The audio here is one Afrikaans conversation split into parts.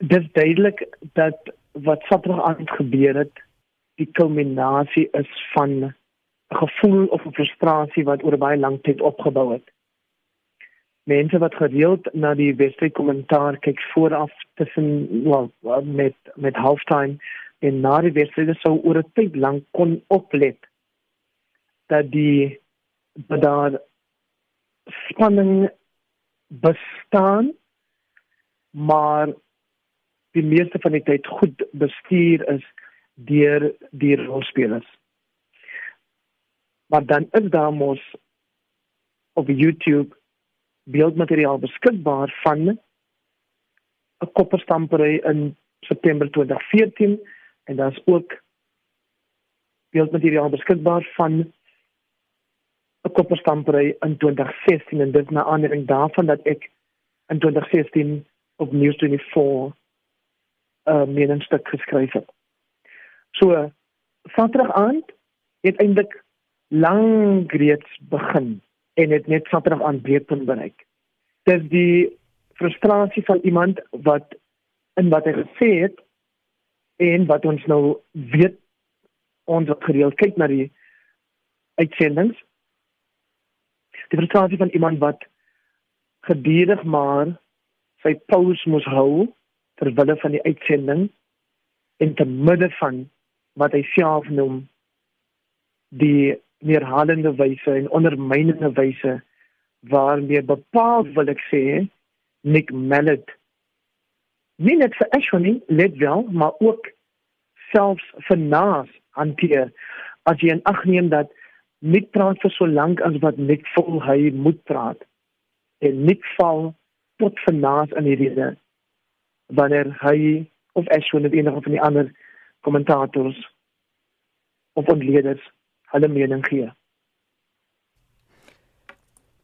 dis duidelik dat wat Saterdag aand gebeur het, die kulminasie is van 'n gevoel of 'n frustrasie wat oor baie lank tyd opgebou het. Mense wat gereeld na die Wesley kommentaar kyk vooraf tussen wel met met halftime en na die Wesley sou oor 'n tyd lank kon oplet dat die dat daar spanning bestaan maar die meeste van die tyd goed bestuur is deur die rolspelers. Maar dan is daar mos op YouTube beeldmateriaal beskikbaar van 'n kopperstampery in September 2014 en daar's ook beeldmateriaal beskikbaar van 'n kopperstampery in 2016 en dit na aanleiding daarvan dat ek in 2016 op News24 uh, meningsstuk geskryf het. So Saterdag aand het eintlik lank reeds begin en het net Saterdag aand breekpunt bereik. Dis die frustrasie van iemand wat in wat hy gesê het en wat ons nou weet ons wat gereeld kyk na die uitsendings. Die frustrasie van iemand wat gedurig maar sy pause moes hou ter wille van die uitsending en te midde van wat hy self noem die neerhalende wyse en ondermynende wyse waarmee bepaal wil ek sê Nick Mallet nie net vir Ashwini let wel maar ook selfs vir Nas hanteer. As jy in ag neem dat Nick praat vir so lank as wat Nick voel hy moet praat en Nick val tot vir Nas in die rede wanneer hy of Ashwin of enige van die ander kommentators of ontleeders hulle mening gee.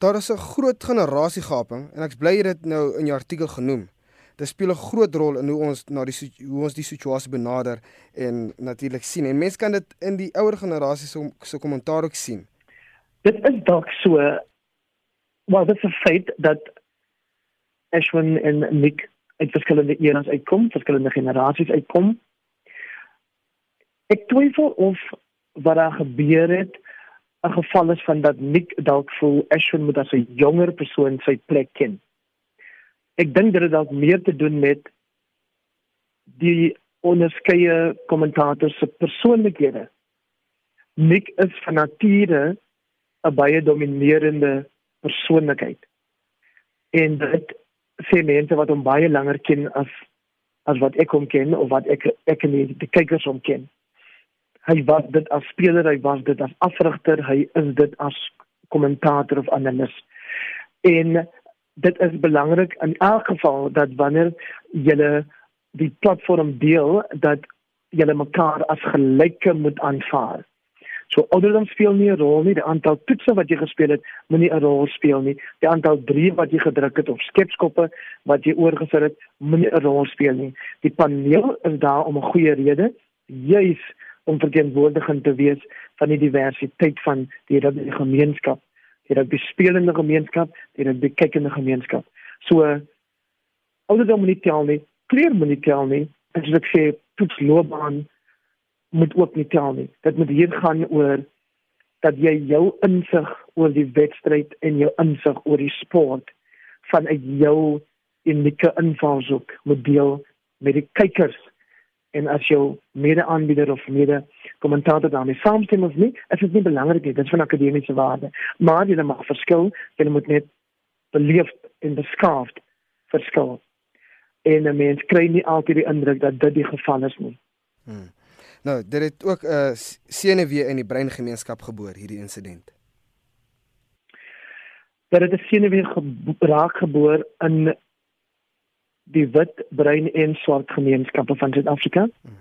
Daar is 'n groot generasiegaping en ek bly dit nou in jou artikel genoem. Dit speel 'n groot rol in hoe ons na die hoe ons die situasie benader en natuurlik sien. En mense kan dit in die ouer generasie se so kommentaar ook sien. Dit is dalk so wel dit is 'n feit dat Ashwin en Nick uit verskillende eras uitkom, verskillende generasies uitkom. Ek twyfel of wat daar gebeur het 'n geval is van dat Nick dalk voel Ashwin moet as 'n jonger persoon sy plek ken. Ek dink dit het dalk meer te doen met die onderskeie kommentators se persoonlikhede. Nick is van nature 'n baie dominerende persoonlikheid. En dit sê mense wat hom baie langer ken as as wat ek hom ken of wat ek ek en die, die kykers hom ken. Hy was dit as speler, hy was dit as afrigter, hy is dit as kommentator of analis. En dit is belangrik in elk geval dat wanneer jy die platform deel dat jy mekaar as gelyke moet aanvaar. So ouderdom speel nie 'n rol nie. Die aantal toetse wat jy gespeel het, moenie 'n rol speel nie. Die aantal drie wat jy gedruk het of skepskoppe wat jy oorgesit het, moenie 'n rol speel nie. Die paneel is daar om 'n goeie rede, juis om verteenwoordigend te wees van die diversiteit van die die gemeenskap, die die spelende gemeenskap, die die kykende gemeenskap. So ouderdom moenie tel nie, kleur moenie tel nie. As ek sê toetsloopbaan moet ook nie tel nie. Dit moet hier gaan oor dat jy jou insig oor die wedstryd en jou insig oor die sport vanuit jou unieke invalshoek moet deel met die kykers en as jou mede-aanbieder of mede-kommentator daarmee saamstem of nie, is dit nie belangrik nie, dit is van akademiese waarde. Maar jy mag verskil, jy moet net beleefd en beskaafd verskil. En 'n mens kry nie altyd die indruk dat dit die geval is nie. Hmm. Nou, dit het ook 'n uh, senuwee in die breingemeenskap geboor hierdie insident. Dat dit 'n senuwee geraak geboor in die wit, bruin en swart gemeenskappe van Suid-Afrika. Hmm.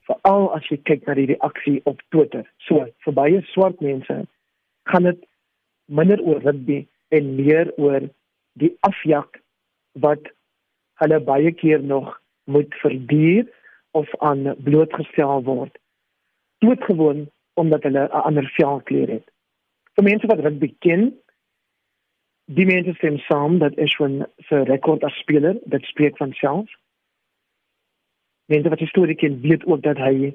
Veral as jy kyk na die reaksie op Twitter. So, vir baie swart mense gaan dit minder oor rugby en meer oor die afjak wat hulle baie keer nog moet verduur of aan blootgestel word. Doodgewoon omdat hulle 'n ander velkleur het. Vir mense wat dit beken, die mense stem saam dat Ishwan se rekord as speler, dit spreek van self. mense wat die storie ken weet ook dat hy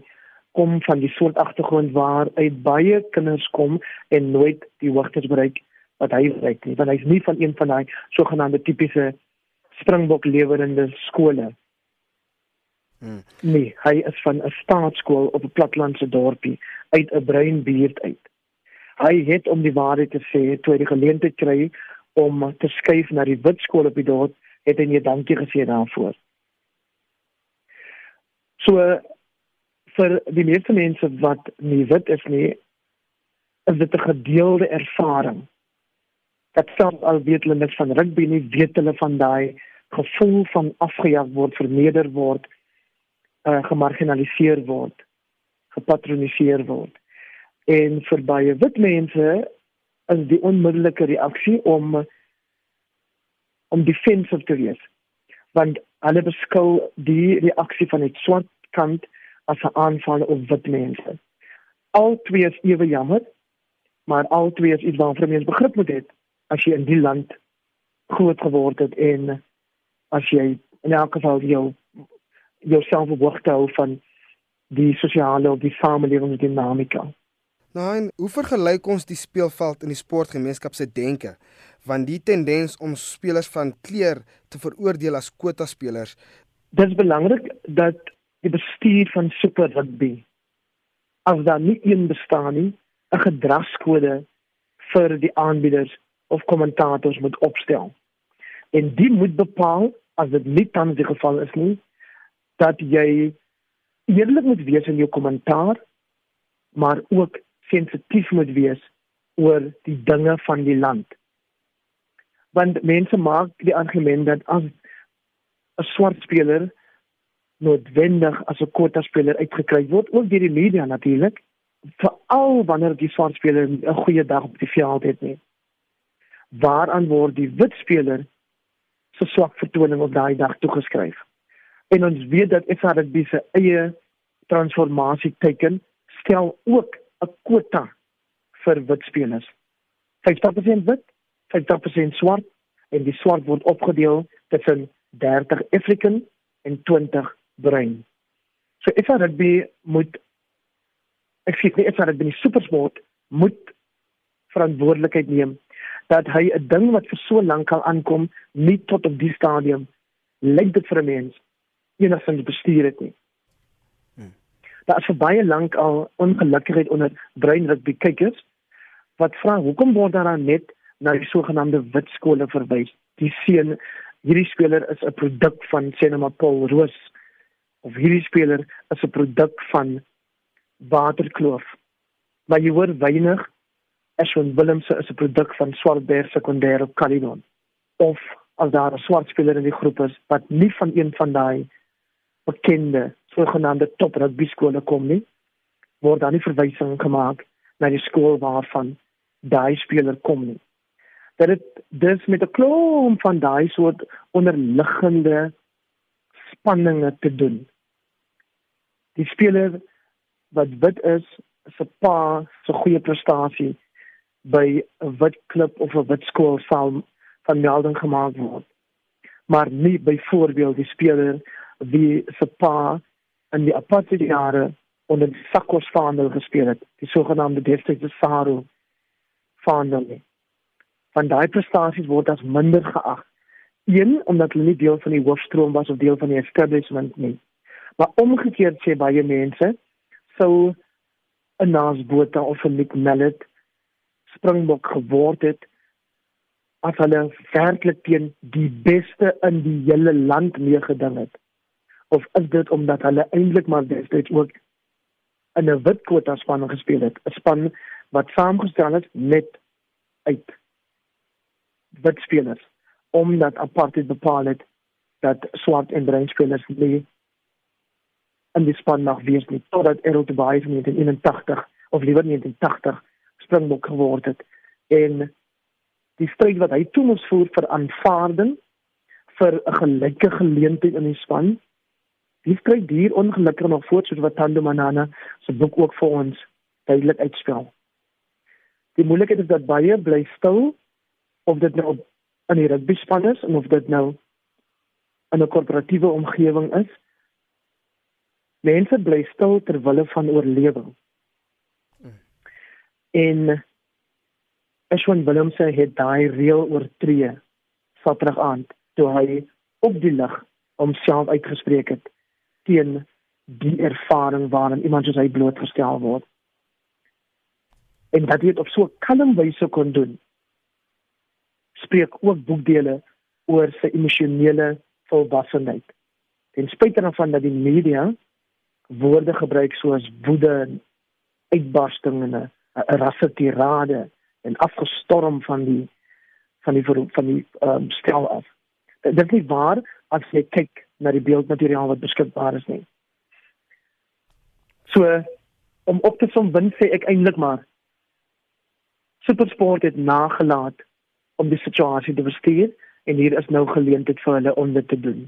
kom van die soort agtergrond waar uit baie kinders kom en nooit die hoogtes bereik wat hy bereik nie want hy's nie van een van daai sogenaamde tipiese springbok lewerende skole hmm. nee hy is van 'n staatskool op 'n platlandse dorpie uit 'n bruin buurt uit. Hy het om die waarheid te sê toe hy die geleentheid kry om te skuif na die wit skool op die dorp het hy net dankie gesê daarvoor. So vir die meeste mense wat nie wit is nie is dit 'n gedeelde ervaring. Dat self al weet hulle niks van rugby nie weet hulle van daai gevoel van afgejag word verneder word uh, gemarginaliseer word gepatroniseer word en vir baie wit mense is die onmiddellike reaksie om om defensive te wees want hulle beskou die reaksie van die swart kant as 'n aanval op wit mense. Al twee is ewe jammer, maar al twee is iets waarvan mense begrip moet hê as jy in die land groot geword het en as jy in elk geval jou jouself behoort te hou van die sosiale of die samelewingsdinamika. Nou, hoe vergelyk ons die speelveld in die sportgemeenskap se denke? Want die tendens om spelers van kleur te veroordeel as kwota spelers, dit is belangrik dat die bestuur van Super Rugby as daar nie een bestaan nie, 'n gedragskode vir die aanbieders of kommentators moet opstel. En dit moet bepaal as dit nie tans die geval is nie dat jy eerlik moet wees in jou kommentaar maar ook sensitief moet wees oor die dinge van die land. Want mense maak die argument dat as 'n swart speler noodwendig as 'n kwota speler uitgekry word, ook deur die media natuurlik, veral wanneer die swart speler 'n goeie dag op die veld het nie. Waaraan word die wit speler se swak vertoning op daai dag toegeskryf? En ons weet dat SRB se eie transformasie teken stel ook 'n kwota vir wit spelers. 50% wit, 50% swart en die swart word opgedeel tussen 30 African en 20 bruin. So rugby moet ek sê nie if I rugby supersport moet verantwoordelikheid neem dat hy 'n ding wat vir so lank al aankom nie tot op die stadium lyk dit vir 'n mens enigstens bestuur het nie. Daar is vir baie lank al ongelukkigheid onder bruin rugby kykers wat vra hoekom word daar net na die sogenaamde wit skole verwys? Die seun hierdie speler is 'n produk van Senema Paul Roos of hierdie speler is 'n produk van Waterkloof. Maar jy hoor weinig Ashwin Willemse is 'n produk van Swartberg Sekondêre op Caledon. Of as daar 'n swart speler in die groep is wat nie van een van daai bekende sogenaamde top rugby skole kom nie word dan nie verwysing gemaak na die skool waarvan daai speler kom nie. Dat dit dis met 'n klomp van daai soort onderliggende spanninge te doen. Die speler wat wit is se pa se goeie prestasie by 'n wit klub of 'n wit skool sal van melding gemaak word. Maar nie byvoorbeeld die speler wie se pa in die apartheid jare onder die Sakos vaandel gespeel het, die sogenaamde Destiny Saru vaandel. Van daai prestasies word as minder geag. Een omdat hulle nie deel van die hoofstroom was of deel van die establishment nie. Maar omgekeerd sê baie mense sou 'n Nasbota of 'n Nick Mallet springbok geword het as hulle werklik teen die beste in die hele land meegeding het of is dit omdat hulle eintlik maar destyds ook in 'n wit kwota span gespeel het? 'n span wat saamgestel is net uit wit spelers omdat apartheid bepaal het dat swart en bruin spelers nie in die span mag wees nie totdat Errol de Baai in 1981 of liewer 1980 springbok geword het. En die stryd wat hy toe moes voer vir aanvaarding vir 'n gelyke geleentheid in die span Die stryd hier ongelukkig nog voort soos wat Tando Manana se boek ook vir ons duidelik uitspel. Die moeilikheid is dat baie bly stil of dit nou in die rugby span is of dit nou in 'n korporatiewe omgewing is Mense bly stil ter wille van oorlewing. En Ashwin Willemse het daai reël oortree Saterdag aand toe hy op die lig homself uitgespreek het teen die ervaring waarin iemand soos hy blootgestel word. En dat dit op so 'n kalm wyse kon doen. Spreek ook boekdele oor sy emosionele volwassenheid. Ten spyte daarvan dat die media woorde gebruik soos woede en uitbarsting en 'n rassetirade en afgestorm van die van die van die um, stel af. Dit is nie waar as jy kyk na die beeldmateriaal wat beskikbaar is nie. So om op te som win sê ek eintlik maar Supersport het nagelaat om die situasie te bestuur en hier is nou geleentheid vir hulle om dit te doen.